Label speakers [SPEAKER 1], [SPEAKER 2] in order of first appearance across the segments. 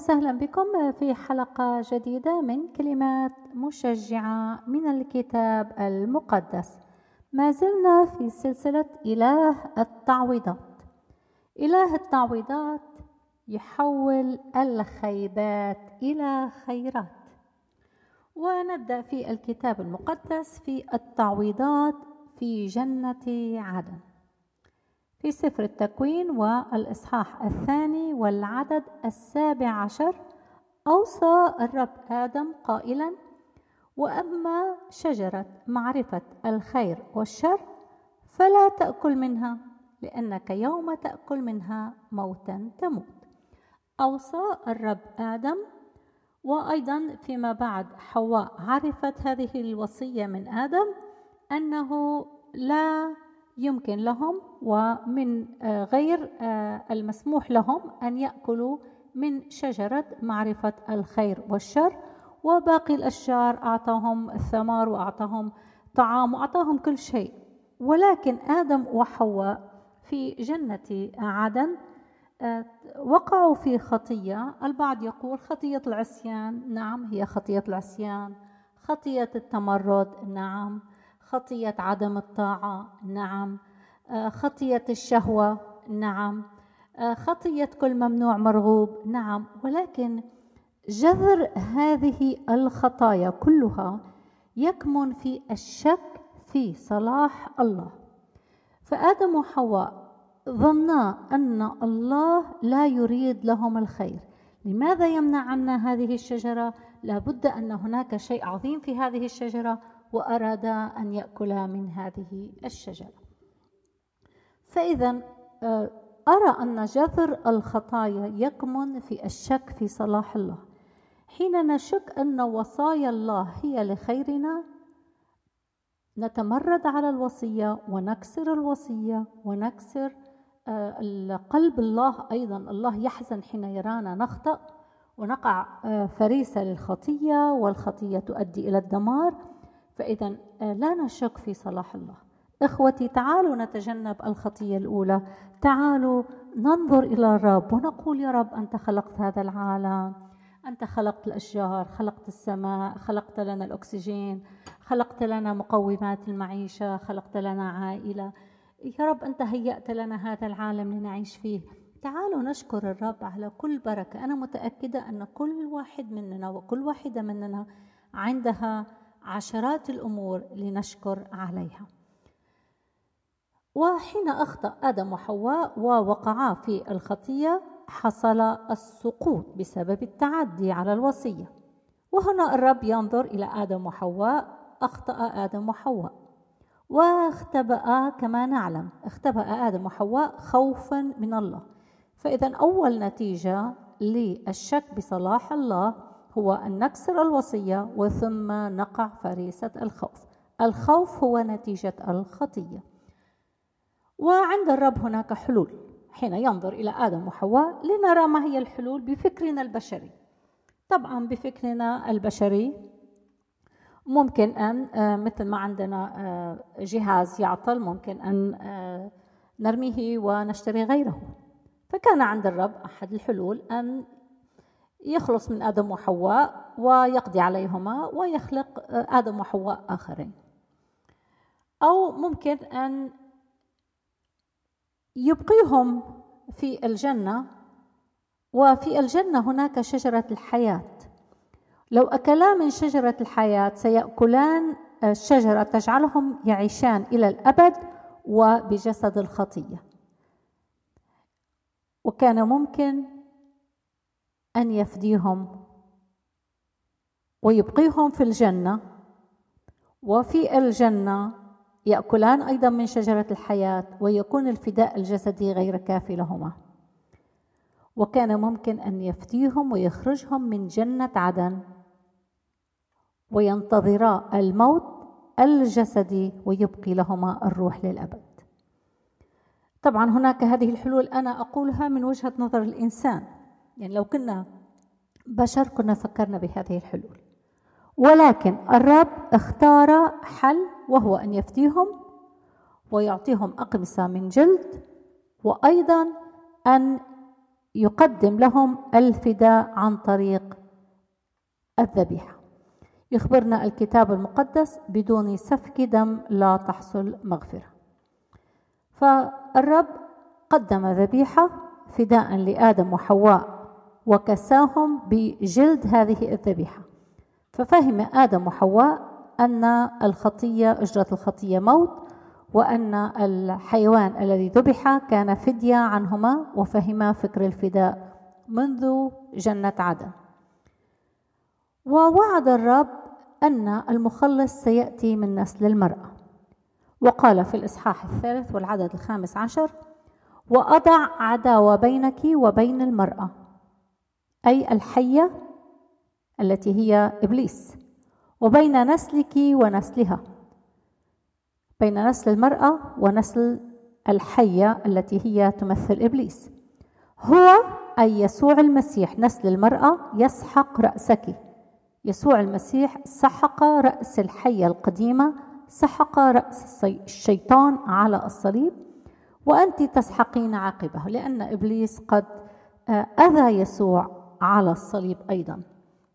[SPEAKER 1] وسهلا بكم في حلقة جديدة من كلمات مشجعة من الكتاب المقدس. ما زلنا في سلسلة إله التعويضات. إله التعويضات يحول الخيبات إلى خيرات. ونبدأ في الكتاب المقدس في التعويضات في جنة عدن. في سفر التكوين والإصحاح الثاني والعدد السابع عشر أوصى الرب آدم قائلا وأما شجرة معرفة الخير والشر فلا تأكل منها لأنك يوم تأكل منها موتا تموت. أوصى الرب آدم وأيضا فيما بعد حواء عرفت هذه الوصية من آدم أنه لا يمكن لهم ومن آه، غير آه، المسموح لهم أن يأكلوا من شجرة معرفة الخير والشر. وباقي الأشجار أعطاهم الثمار وأعطاهم طعام وأعطاهم كل شيء. ولكن آدم وحواء في جنة عدن آه، وقعوا في خطية. البعض يقول خطية العصيان نعم هي خطية العصيان. خطية التمرد نعم. خطية عدم الطاعة نعم. آه، خطية الشهوة نعم. آه، خطية كل ممنوع مرغوب نعم. ولكن جذر هذه الخطايا كلها يكمن في الشك في صلاح الله. فآدم وحواء ظنا أن الله لا يريد لهم الخير. لماذا يمنع عنا هذه الشجرة؟ لابد أن هناك شيء عظيم في هذه الشجرة. وأراد أن يأكلا من هذه الشجرة. فإذا آه، أرى أن جذر الخطايا يكمن في الشك في صلاح الله. حين نشك أن وصايا الله هي لخيرنا نتمرد على الوصية ونكسر الوصية ونكسر آه، قلب الله أيضا. الله يحزن حين يرانا نخطأ ونقع آه، فريسة للخطية والخطية تؤدي إلى الدمار. فإذا آه، لا نشك في صلاح الله. إخوتي تعالوا نتجنب الخطية الأولى. تعالوا ننظر إلى الرب ونقول يا رب أنت خلقت هذا العالم أنت خلقت الأشجار خلقت السماء خلقت لنا الأكسجين خلقت لنا مقومات المعيشة خلقت لنا عائلة. يا رب أنت هيأت لنا هذا العالم لنعيش فيه. تعالوا نشكر الرب على كل بركة. أنا متأكدة أن كل واحد مننا وكل واحدة مننا عندها عشرات الأمور لنشكر عليها. وحين أخطأ آدم وحواء ووقعا في الخطية حصل السقوط بسبب التعدي على الوصية. وهنا الرب ينظر إلى آدم وحواء أخطأ آدم وحواء. واختبأ كما نعلم اختبأ آدم وحواء خوفا من الله. فإذا أول نتيجة للشك بصلاح الله هو أن نكسر الوصية وثم نقع فريسة الخوف. الخوف هو نتيجة الخطية. وعند الرب هناك حلول. حين ينظر إلى آدم وحواء لنرى ما هي الحلول بفكرنا البشري. طبعا بفكرنا البشري ممكن أن آه، مثل ما عندنا آه، جهاز يعطل ممكن أن آه، نرميه ونشتري غيره. فكان عند الرب أحد الحلول أن يخلص من آدم وحواء ويقضي عليهما ويخلق آدم وحواء آخرين. أو ممكن أن يبقيهم في الجنة وفي الجنة هناك شجرة الحياة. لو أكلا من شجرة الحياة سيأكلان الشجرة تجعلهم يعيشان إلى الأبد وبجسد الخطية. وكان ممكن أن يفديهم ويبقيهم في الجنة. وفي الجنة يأكلان أيضا من شجرة الحياة ويكون الفداء الجسدي غير كافي لهما. وكان ممكن أن يفديهم ويخرجهم من جنة عدن. وينتظرا الموت الجسدي ويبقي لهما الروح للأبد. طبعا هناك هذه الحلول أنا أقولها من وجهة نظر الإنسان. يعني لو كنا بشر كنا فكرنا بهذه الحلول. ولكن الرب اختار حل وهو أن يفتيهم ويعطيهم أقمصة من جلد وأيضا أن يقدم لهم الفداء عن طريق الذبيحة. يخبرنا الكتاب المقدس بدون سفك دم لا تحصل مغفرة. فالرب قدم ذبيحة فداء لآدم وحواء. وكساهم بجلد هذه الذبيحة. ففهم آدم وحواء أن الخطية أجرة الخطية موت وأن الحيوان الذي ذبح كان فدية عنهما وفهما فكر الفداء منذ جنة عدن. ووعد الرب أن المخلص سيأتي من نسل المرأة. وقال في الإصحاح الثالث والعدد الخامس عشر وأضع عداوة بينك وبين المرأة أي الحية التي هي إبليس وبين نسلك ونسلها بين نسل المرأة ونسل الحية التي هي تمثل إبليس. هو أي يسوع المسيح نسل المرأة يسحق رأسك. يسوع المسيح سحق رأس الحية القديمة سحق رأس الشيطان على الصليب وأنت تسحقين عقبه لأن إبليس قد آه، أذى يسوع على الصليب أيضا.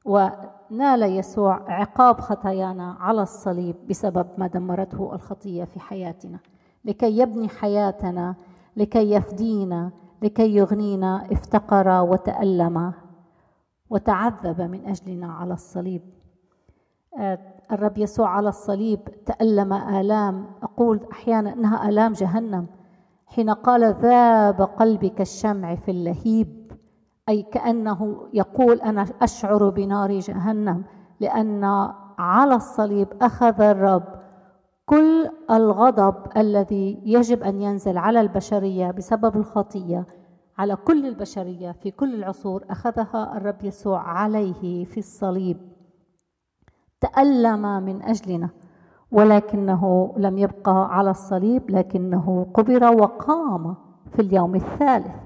[SPEAKER 1] ونال يسوع عقاب خطايانا على الصليب بسبب ما دمرته الخطية في حياتنا. لكي يبني حياتنا لكي يفدينا لكي يغنينا افتقر وتألم وتعذب من أجلنا على الصليب. آه، الرب يسوع على الصليب تألم آلام. أقول أحيانا أنها آلام جهنم. حين قال ذاب قلبي كالشمع في اللهيب أي كأنه يقول أنا أشعر بنار جهنم لأن على الصليب أخذ الرب كل الغضب الذي يجب أن ينزل على البشرية بسبب الخطية على كل البشرية في كل العصور أخذها الرب يسوع عليه في الصليب. تألم من أجلنا ولكنه لم يبقى على الصليب لكنه قبر وقام في اليوم الثالث.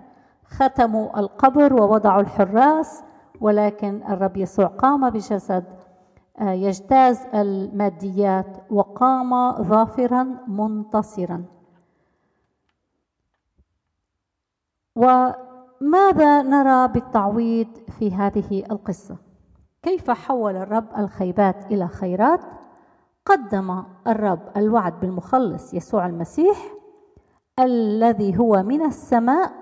[SPEAKER 1] ختموا القبر ووضعوا الحراس ولكن الرب يسوع قام بجسد. آه، يجتاز الماديات وقام ظافرا منتصرا. وماذا نرى بالتعويض في هذه القصة؟ كيف حول الرب الخيبات إلى خيرات؟ قدم الرب الوعد بالمخلص يسوع المسيح الذي هو من السماء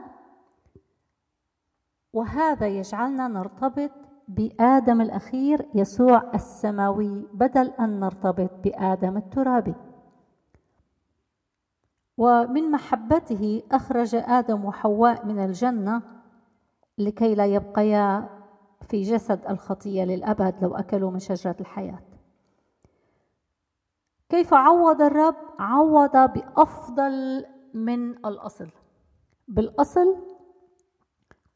[SPEAKER 1] وهذا يجعلنا نرتبط بآدم الأخير يسوع السماوي بدل أن نرتبط بآدم الترابي. ومن محبته أخرج آدم وحواء من الجنة لكي لا يبقيا في جسد الخطية للأبد لو أكلوا من شجرة الحياة. كيف عوض الرب؟ عوض بأفضل من الأصل. بالأصل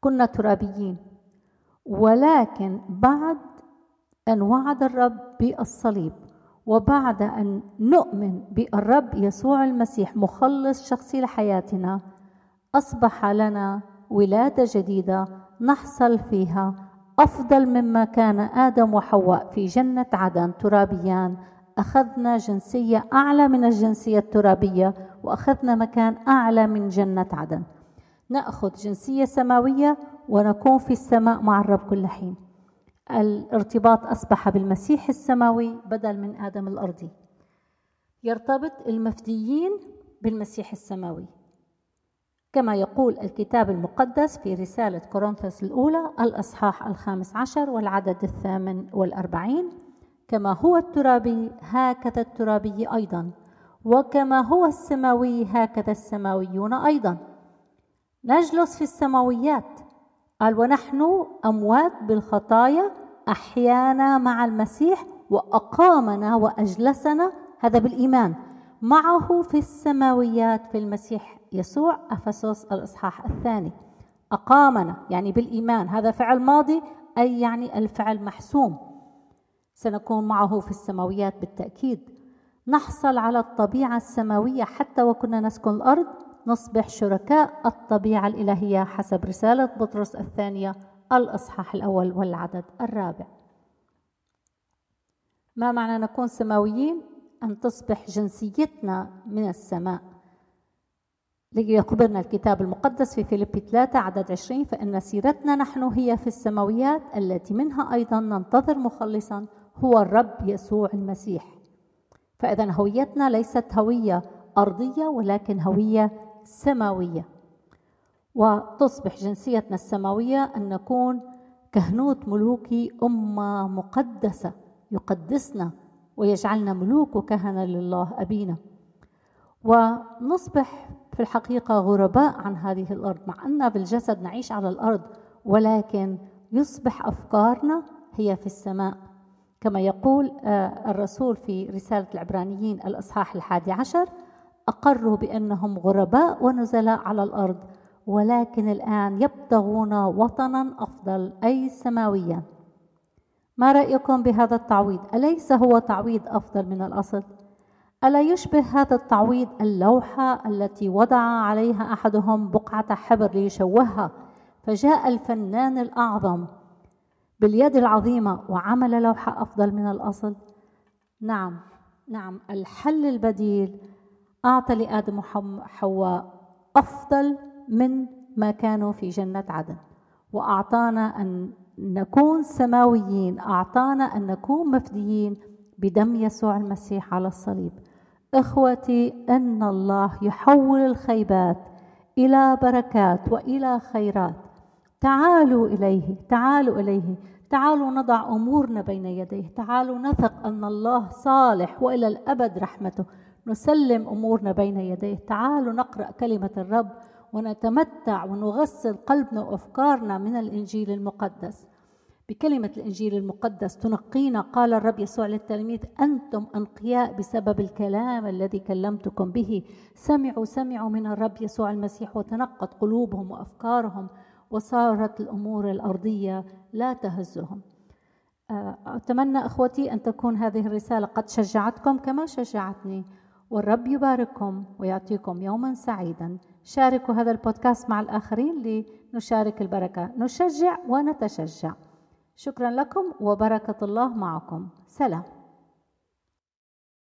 [SPEAKER 1] كنا ترابيين. ولكن بعد أن وعد الرب بالصليب وبعد أن نؤمن بالرب يسوع المسيح مخلص شخصي لحياتنا أصبح لنا ولادة جديدة نحصل فيها أفضل مما كان آدم وحواء في جنة عدن ترابيان. أخذنا جنسية أعلى من الجنسية الترابية وأخذنا مكان أعلى من جنة عدن. نأخذ جنسية سماوية ونكون في السماء مع الرب كل حين. الارتباط أصبح بالمسيح السماوي بدل من آدم الأرضي. يرتبط المفديين بالمسيح السماوي. كما يقول الكتاب المقدس في رسالة كورنثوس الأولى الأصحاح الخامس عشر والعدد الثامن والأربعين كما هو الترابي هكذا الترابي أيضا وكما هو السماوي هكذا السماويون أيضا. نجلس في السماويات. قال ونحن أموات بالخطايا أحيانا مع المسيح وأقامنا وأجلسنا. هذا بالإيمان. معه في السماويات في المسيح يسوع أفسس الإصحاح الثاني. أقامنا يعني بالإيمان. هذا فعل ماضي أي يعني الفعل محسوم. سنكون معه في السماويات بالتأكيد. نحصل على الطبيعة السماوية حتى وكنا نسكن الأرض نصبح شركاء الطبيعة الإلهية حسب رسالة بطرس الثانية الإصحاح الأول والعدد الرابع. ما معنى نكون سماويين؟ أن تصبح جنسيتنا من السماء. ليخبرنا الكتاب المقدس في فيليب 3 عدد 20 فإن سيرتنا نحن هي في السماويات التي منها أيضا ننتظر مخلصا هو الرب يسوع المسيح. فإذا هويتنا ليست هوية أرضية ولكن هوية سماوية وتصبح جنسيتنا السماوية أن نكون كهنوت ملوكي أمة مقدسة يقدسنا ويجعلنا ملوك وكهنة لله أبينا. ونصبح في الحقيقة غرباء عن هذه الأرض مع أننا بالجسد نعيش على الأرض ولكن يصبح أفكارنا هي في السماء. كما يقول آه، الرسول في رسالة العبرانيين الإصحاح الحادي عشر أقروا بأنهم غرباء ونزلاء على الأرض ولكن الآن يبتغون وطنا أفضل أي سماويا ما رأيكم بهذا التعويض؟ أليس هو تعويض أفضل من الأصل؟ ألا يشبه هذا التعويض اللوحة التي وضع عليها أحدهم بقعة حبر ليشوهها فجاء الفنان الأعظم باليد العظيمة وعمل لوحة أفضل من الأصل؟ نعم نعم الحل البديل أعطى لآدم وحواء أفضل من ما كانوا في جنة عدن. وأعطانا أن نكون سماويين أعطانا أن نكون مفديين بدم يسوع المسيح على الصليب. إخوتي أن الله يحول الخيبات إلى بركات وإلى خيرات. تعالوا إليه تعالوا إليه. تعالوا نضع أمورنا بين يديه. تعالوا نثق أن الله صالح وإلى الأبد رحمته. نسلم أمورنا بين يديه. تعالوا نقرأ كلمة الرب ونتمتع ونغسل قلبنا وأفكارنا من الإنجيل المقدس. بكلمة الإنجيل المقدس تنقينا قال الرب يسوع للتلاميذ أنتم أنقياء بسبب الكلام الذي كلمتكم به. سمعوا سمعوا من الرب يسوع المسيح وتنقت قلوبهم وأفكارهم وصارت الأمور الأرضية لا تهزهم. أتمنى أخوتي أن تكون هذه الرسالة قد شجعتكم كما شجعتني. والرب يبارككم ويعطيكم يوما سعيدا. شاركوا هذا البودكاست مع الآخرين لنشارك البركة. نشجع ونتشجع. شكرا لكم وبركة الله معكم. سلام.